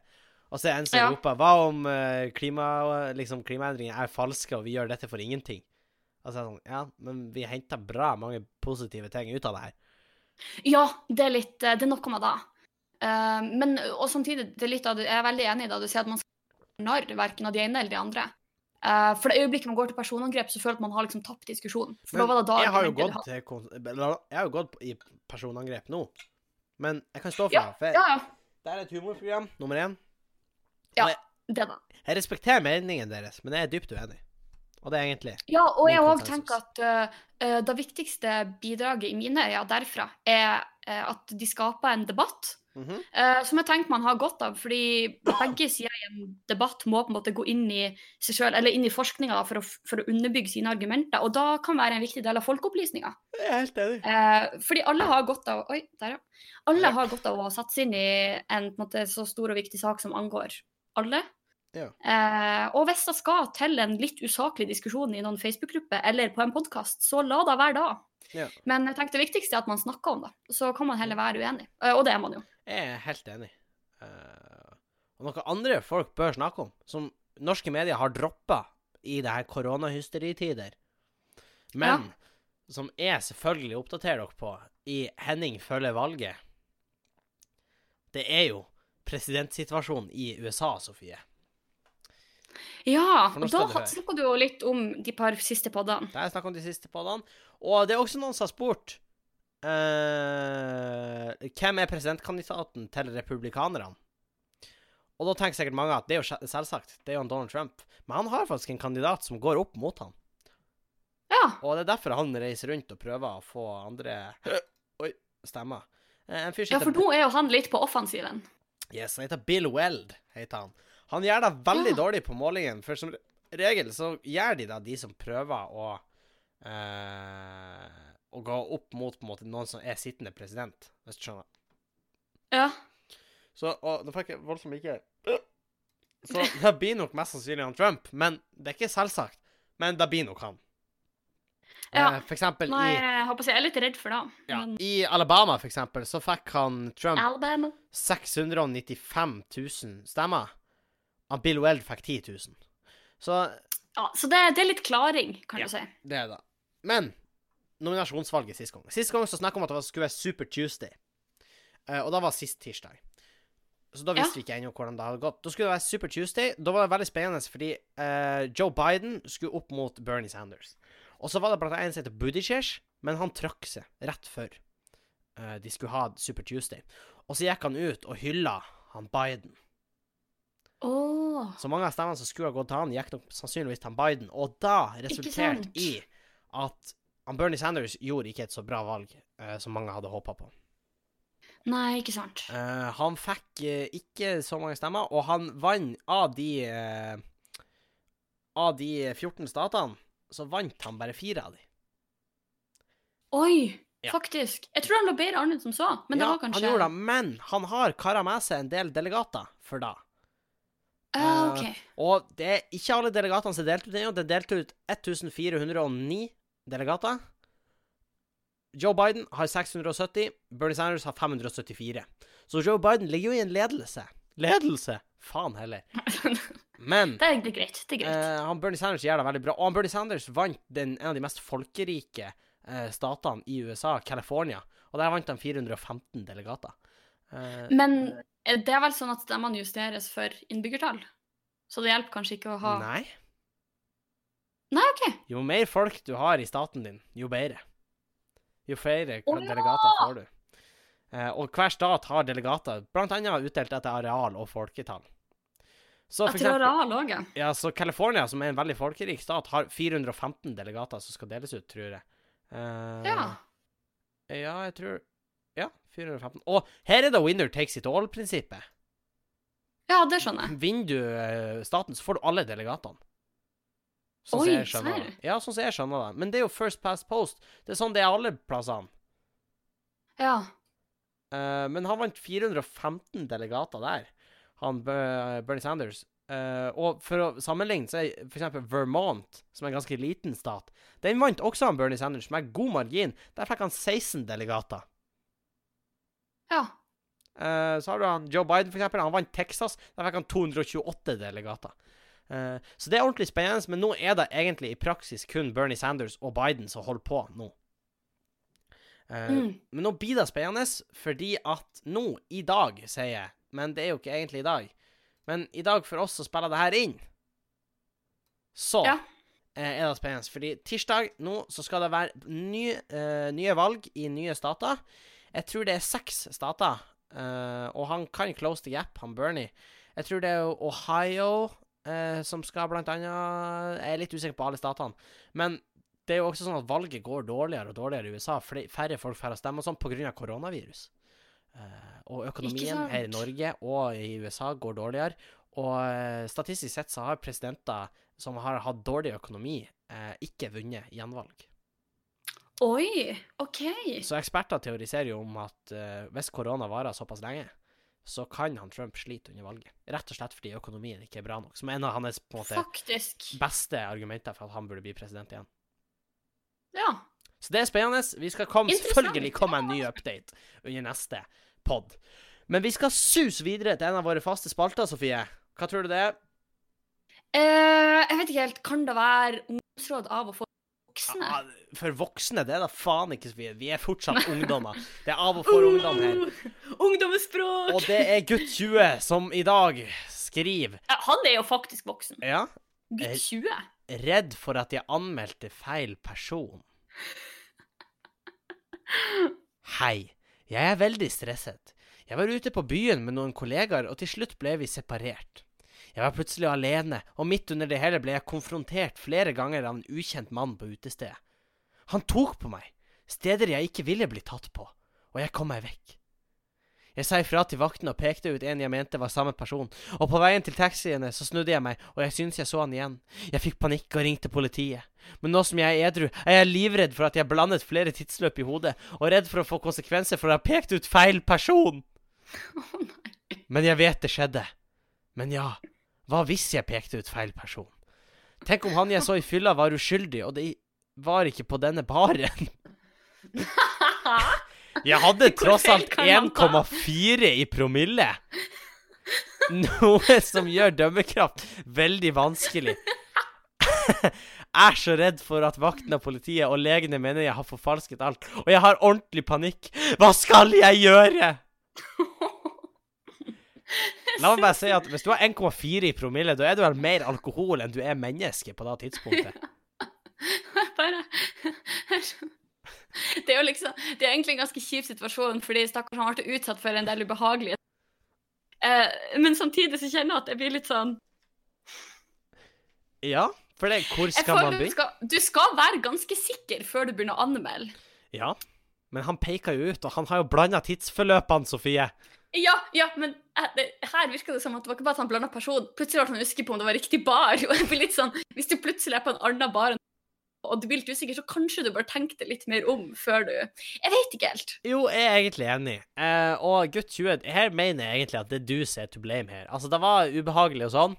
Og så er en som Ja. roper Hva om eh, klima, liksom, klimaendringer er falske, og vi gjør dette for ingenting? Og så er det sånn Ja, men vi henter bra mange positive ting ut av det her. Ja, det er litt eh, Det er noe med det. Uh, men og samtidig, det er litt jeg er veldig enig i det du sier, at man skal narr verken av de ene eller de andre. Uh, for det øyeblikket man går til personangrep, så føler man at man har liksom tapt diskusjonen. For da var det da jeg har jo gått, til, jeg har jo gått i personangrep nå. Men jeg kan stå for Ja, det. For Ja, ja. det er et humorprogram, nummer én. Ja. Jeg, Det da. jeg respekterer meningen deres, men jeg er dypt uenig. Og det er egentlig Ja, og jeg òg tenker at eh, det viktigste bidraget i mine øyne derfra er uh, at de skaper en debatt. Mm -hmm. uh, som jeg tenker man har godt av, fordi begge sider i en debatt må på en måte gå inn i seg selv, eller inn i forskninga for, for å underbygge sine argumenter. Og da kan være en viktig del av folkeopplysninga. Jeg er helt enig. Eh, fordi alle har godt av Oi, der, ja. Alle har godt av å satse inn i en, på en måte, så stor og viktig sak som angår alle. Ja. Eh, og hvis det skal til en litt usaklig diskusjon i noen Facebook-gruppe eller på en podkast, så la det være da. Ja. Men jeg tenkte det viktigste er at man snakker om det. Så kan man heller være uenig. Eh, og det er man jo. Jeg er helt enig. Eh, og noe andre folk bør snakke om, som norske medier har droppa i det her koronahysteritider, men som jeg selvfølgelig oppdaterer dere på i Henning følger valget, det er jo presidentsituasjonen i USA, Sofie. Ja, og da snakka du jo litt om de par siste poddene. Jeg snakket om de siste poddene. Og det er også noen som har spurt uh, Hvem er presidentkandidaten til republikanerne? Og da tenker sikkert mange at det er jo selvsagt, det er jo Donald Trump. Men han har faktisk en kandidat som går opp mot han. Ja. Og det er derfor han reiser rundt og prøver å få andre Oi, stemmer. Eh, ja, for nå er jo han litt på offensiven. Yes, han heter Bill Weld, heter han. Han gjør det veldig Ja. dårlig på målingen, for som regel så gjør de da de som prøver å eh, Å gå opp mot på en måte noen som er sittende president, hvis du skjønner. Ja. Så og, Nå fikk jeg voldsomt ikke Så det blir nok mest sannsynlig han Trump, men det er ikke selvsagt. Men det blir nok han. Ja. Eh, for eksempel Nei, i, jeg håper jeg er litt redd for det. ja, Men i Alabama, for eksempel, så fikk han Trump Alabama. 695 000 stemmer. Og Bill Weld fikk 10 000. Så Ja, så det, det er litt klaring, kan Ja. du si. det er det. Men nominasjonsvalget sist gang Sist gang så snakka om at det skulle være Super Tuesday. Eh, og da var sist tirsdag. Så da visste Ja. vi ikke ennå hvordan det hadde gått. Da skulle det være Super Tuesday. Da var det veldig spennende fordi uh, Joe Biden skulle opp mot Bernie Sanders. Og så var det blant annet en som heter Buttigieg, men han trakk seg rett før uh, de skulle ha Super Tuesday. Og så gikk han ut og hylla han Biden. Åh. Så mange av stemmene som skulle ha gått til han, gikk nok sannsynligvis til han Biden. Og da resulterte i at han Bernie Sanders gjorde ikke et så bra valg eh, som mange hadde håpa på. Nei, ikke sant. Eh, han fikk eh, ikke så mange stemmer, og han vant av de eh, Av de 14 statene, så vant han bare fire av de. Oi, Ja. faktisk. Jeg tror han lå bedre an enn som så, men det ja, var kanskje Han gjorde det, men han har kara med seg en del delegater for det. Ah, OK. Og det er ikke alle delegatene som er delt ut ennå. Det er delt ut 1409 delegater. Joe Biden har 670, Bernie Sanders har 574. Så Joe Biden ligger jo i en ledelse. Ledelse! Faen heller. Men det er greit. Det er greit. eh, han Bernie Sanders gjør det veldig bra. Og han Bernie Sanders vant den, en av de mest folkerike eh, statene i USA, California. Og der vant han 415 delegater. Eh, Men det er vel sånn at stemmene justeres for innbyggertall? Så det hjelper kanskje ikke å ha nei. Nei, OK. Jo mer folk du har i staten din, jo bedre. Jo flere oh, ja! delegater får du. Eh, og hver stat har delegater, annet utdelt etter areal og folketall. Så for eksempel, areal òg, A-laget. ja, så California, som er en veldig folkerik stat, har 415 delegater som skal deles ut, tror jeg. Eh, Ja. Ja, jeg tror Ja, 415. Og her er det winner takes it all-prinsippet. ja, det skjønner jeg. Vinner du eh, staten, så får du alle delegatene. Sånn som Oi, jeg det. Ja, sånn som jeg skjønner det. Men det er jo first past post. Det er sånn det er alle plassene. Ja. Uh, men han vant 415 delegater der, han Bernie Sanders. Uh, og for å sammenligne, så er eksempel Vermont, som er en ganske liten stat, den vant også han Bernie Sanders med god margin. Der fikk han 16 delegater. Ja. Uh, så har du han Joe Biden, for eksempel. Han vant Texas. Der fikk han 228 delegater. Uh, så det er ordentlig spennende, men nå er det egentlig i praksis kun Bernie Sanders og Biden som holder på nå. Uh, Mm. Men nå blir det spennende, fordi at nå, i dag, sier jeg Men det er jo ikke egentlig i dag. Men i dag, for oss som spiller det her inn, så Ja. er det spennende. Fordi tirsdag nå så skal det være ny, nye valg i nye stater. Jeg tror det er seks stater, uh, og han kan close the gap, han Bernie. Jeg tror det er Ohio uh, som skal blant annet Jeg er litt usikker på alle statene. Men det er jo også sånn at valget går dårligere og dårligere i USA. Færre folk får stemme og sånn pga. koronavirus. Uh, og økonomien her i Norge og i USA går dårligere. Og statistisk sett så har presidenter som har hatt dårlig økonomi, ikke vunnet gjenvalg. Oi, OK. Så eksperter teoriserer jo om at uh, hvis korona varer såpass lenge, så kan han Trump slite under valget. Rett og slett fordi økonomien ikke er bra nok. Som er en av hans på en måte Faktisk. beste argumenter for at han burde bli president igjen. Ja. Så det er spennende. Vi skal komme, selvfølgelig komme en ny update under neste pod. Men vi skal suse videre til en av våre faste spalter, Sofie. Hva tror du det er? Uh, jeg vet ikke helt. Kan det være ungdomsråd av og for voksne? Ja, For voksne, det er da faen ikke, Sofie. Vi er fortsatt ungdommer. Det er av og for ungdom her. Uh, Ungdomsspråk! Og det er gutt 20 som i dag skriver Han er jo faktisk voksen. Ja, Gutt 20. redd for at jeg anmeldte feil person. Hei, jeg er veldig stresset. Jeg var ute på byen med noen kollegaer, og til slutt ble vi separert. Jeg var plutselig alene, og midt under det hele ble jeg konfrontert flere ganger av en ukjent mann på utestedet. Han tok på meg, steder jeg ikke ville bli tatt på, og jeg kom meg vekk. Jeg sa ifra til vakten og pekte ut en jeg mente var samme person, og på veien til taxiene så snudde jeg meg, og jeg syntes jeg så han igjen. Jeg fikk panikk og ringte politiet. Men nå som jeg er edru, er jeg livredd for at jeg blandet flere tidsløp i hodet, og redd for å få konsekvenser for å ha pekt ut feil person. Men jeg vet det skjedde. Men ja, hva hvis jeg pekte ut feil person? Tenk om han jeg så i fylla var uskyldig, og det var ikke på denne baren. Jeg hadde tross alt kan man ta? 1,4 i promille. Noe som gjør dømmekraft veldig vanskelig. Jeg er så redd for at vakten og politiet og legene mener jeg har forfalsket alt, og jeg har ordentlig panikk. Hva skal jeg gjøre? La meg bare si at hvis du har 1,4 i promille, da er du vel mer alkohol enn du er menneske på det tidspunktet. Bare Det er jo liksom Det er egentlig en ganske kjip situasjon, fordi stakkars han ble utsatt for en del ubehagelige eh, Men samtidig så kjenner jeg at jeg blir litt sånn Ja, for det, hvor skal man bli? du skal, du skal være ganske sikker før du begynner å anmelde. Ja, men han peker jo ut, og han har jo blanda tidsforløpene, Sofie. Ja, ja, men eh, det, her virker det som at det var ikke bare at han blanda person. Plutselig ble han usikker på om det var riktig bar. og jeg blir litt sånn, Hvis du plutselig er på en annen bar og du blir litt usikker, så kanskje du bør tenke deg litt mer om før du Jeg vet ikke helt. Jo, jeg er egentlig enig. Eh, og gutt 20, her mener jeg egentlig at det er du som er to blame her. Altså, det var ubehagelig og sånn,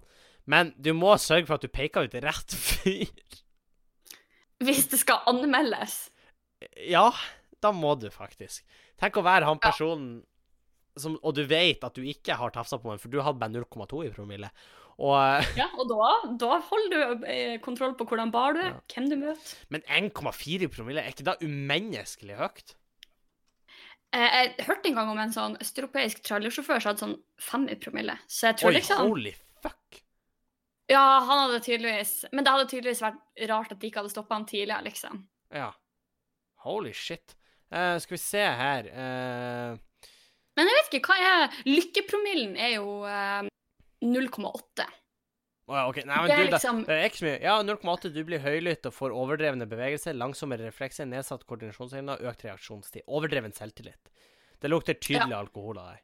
men du må sørge for at du peker ut rett fyr. Hvis det skal anmeldes. Ja, da må du faktisk. Tenk å være han personen som Og du vet at du ikke har tafsa på meg, for du hadde bare 0,2 i promille. Og eh, Ja, og da, da holder du eh, kontroll på hvordan bar du er, Ja. hvem du møter. Men 1,4 i promille, er ikke det umenneskelig høyt? Eh, jeg hørte en gang om en sånn østeuropeisk trailersjåfør som hadde sånn 5 i promille. Så jeg tror Oi, liksom holy fuck. Ja, han hadde tydeligvis Men det hadde tydeligvis vært rart at de ikke hadde stoppa han tidligere, liksom. Ja. Holy shit. Uh, skal vi se her eh, Men jeg vet ikke, hva er Lykkepromillen er jo eh, 0,8. Å ja, OK. Nei, men Det er du, det, liksom- det er ikke så mye. Ja, 0,8. Du blir høylytt og får overdrevne bevegelser, langsommere reflekser, nedsatt koordinasjonsevne og økt reaksjonstid. Overdreven selvtillit. Det lukter tydelig alkohol av deg.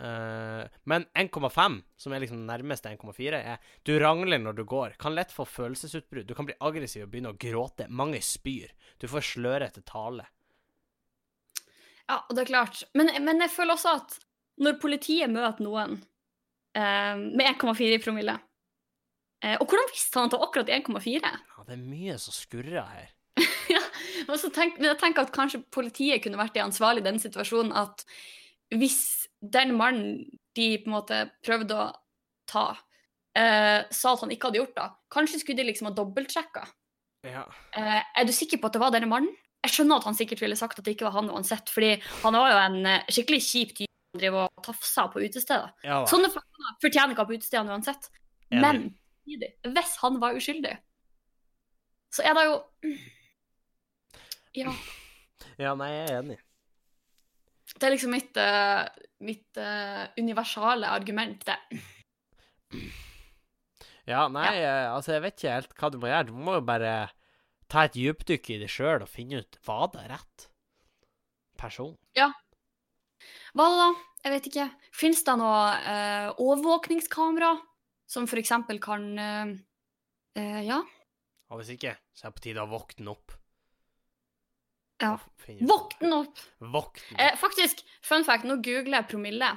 Eh, men 1,5, som er liksom nærmeste 1,4, er du rangler når du går. Kan lett få følelsesutbrudd. Du kan bli aggressiv og begynne å gråte. Mange spyr. Du får slørete tale. Ja, det er klart. Men, men jeg føler også at når politiet møter noen eh, med 1,4 i promille eh, Og hvordan visste han at det var akkurat 1,4? Ja, det er mye som skurrer her. ja, men, så tenk, men jeg tenker at kanskje politiet kunne vært ansvarlig i den situasjonen at hvis den mannen de på en måte prøvde å ta, eh, sa at han ikke hadde gjort det, kanskje skulle de liksom ha dobbeltsjekka. Ja. Eh, er du sikker på at det var denne mannen? Jeg skjønner at han sikkert ville sagt at det ikke var han uansett, fordi han var jo en eh, skikkelig kjip type som driver og tafser på utesteder. ja. Sånne folk fortjener ikke å ha på utestedene uansett. Men hvis han var uskyldig, så er det jo Ja. Ja, nei, jeg er enig. Det er liksom mitt, uh, mitt uh, universale argument, det. Ja, nei, ja. altså, jeg vet ikke helt hva du må gjøre. Du må jo bare ta et dypdykk i det sjøl og finne ut var det rett person. Ja. Hva da? Jeg vet ikke. Fins det noe eh, overvåkningskamera som eksempel kan eh, eh, Ja. Og hvis ikke, så er det på tide å våkne opp. Ja. Våkne opp! Våkne. Eh, faktisk, fun fact, nå googler jeg promille.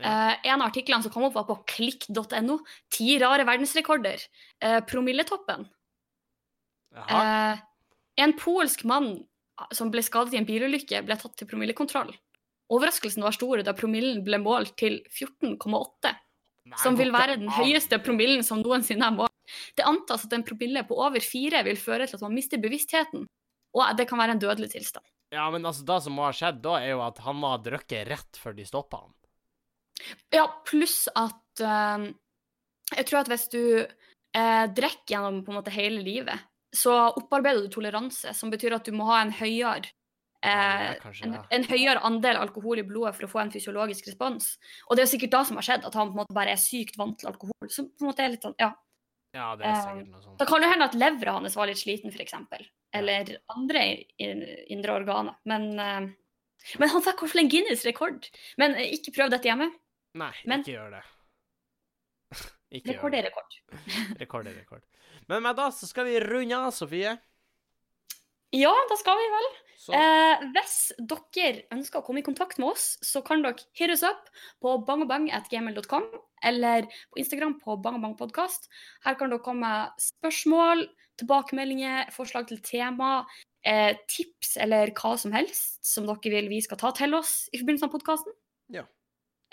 Eh, en av artiklene som kom opp, var på klikk.no. Ti rare verdensrekorder. Eh, promilletoppen. Eh, en polsk mann som ble skadet i en bilulykke, ble tatt til promillekontroll. Overraskelsen var stor da promillen ble målt til 14,8, som vil være den høyeste promillen som noensinne er målt. Det antas at en promille på over fire vil føre til at man mister bevisstheten, og det kan være en dødelig tilstand. Ja, men altså, det som må ha skjedd da, er jo at han må ha drukket rett før de stoppa han. Ja, pluss at uh, Jeg tror at hvis du eh, drikker gjennom på en måte hele livet, så opparbeider du toleranse, som betyr at du må ha en høyere eh, en, en høyere andel alkohol i blodet for å få en fysiologisk respons. Og det er sikkert da som har skjedd, at han på en måte bare er sykt vant til alkohol. Som på en måte er litt sånn, ja. Ja, det er Eh, sikkert noe sånt. Da kan det hende at levra hans var litt sliten, f.eks. Eller andre indre organer. Men, eh, men han fikk fall en Guinness-rekord. Men eh, ikke prøv dette hjemme. Nei, men- ikke gjør det. Ikke Rekord er rekord. Rekord er rekord. Men med da så skal vi runde av, Sofie. Ja, da skal vi vel. Eh, hvis dere ønsker å komme i kontakt med oss, så kan dere hit us opp på bangobang.gmil.com eller på Instagram på bangobangpodkast. Her kan dere komme med spørsmål, tilbakemeldinger, forslag til tema, eh, tips eller hva som helst som dere vil vi skal ta til oss i forbindelse med podkasten. Ja.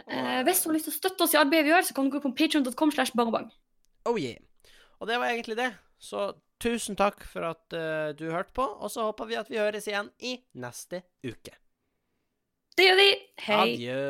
Eh, hvis du har lyst til å støtte oss i arbeidet vi gjør, så kan du gå på patreon.com slash. Oh yeah. Og det var egentlig det. Så tusen takk for at uh, du hørte på, og så håper vi at vi høres igjen i neste uke. Det gjør vi. Hei. Adjø.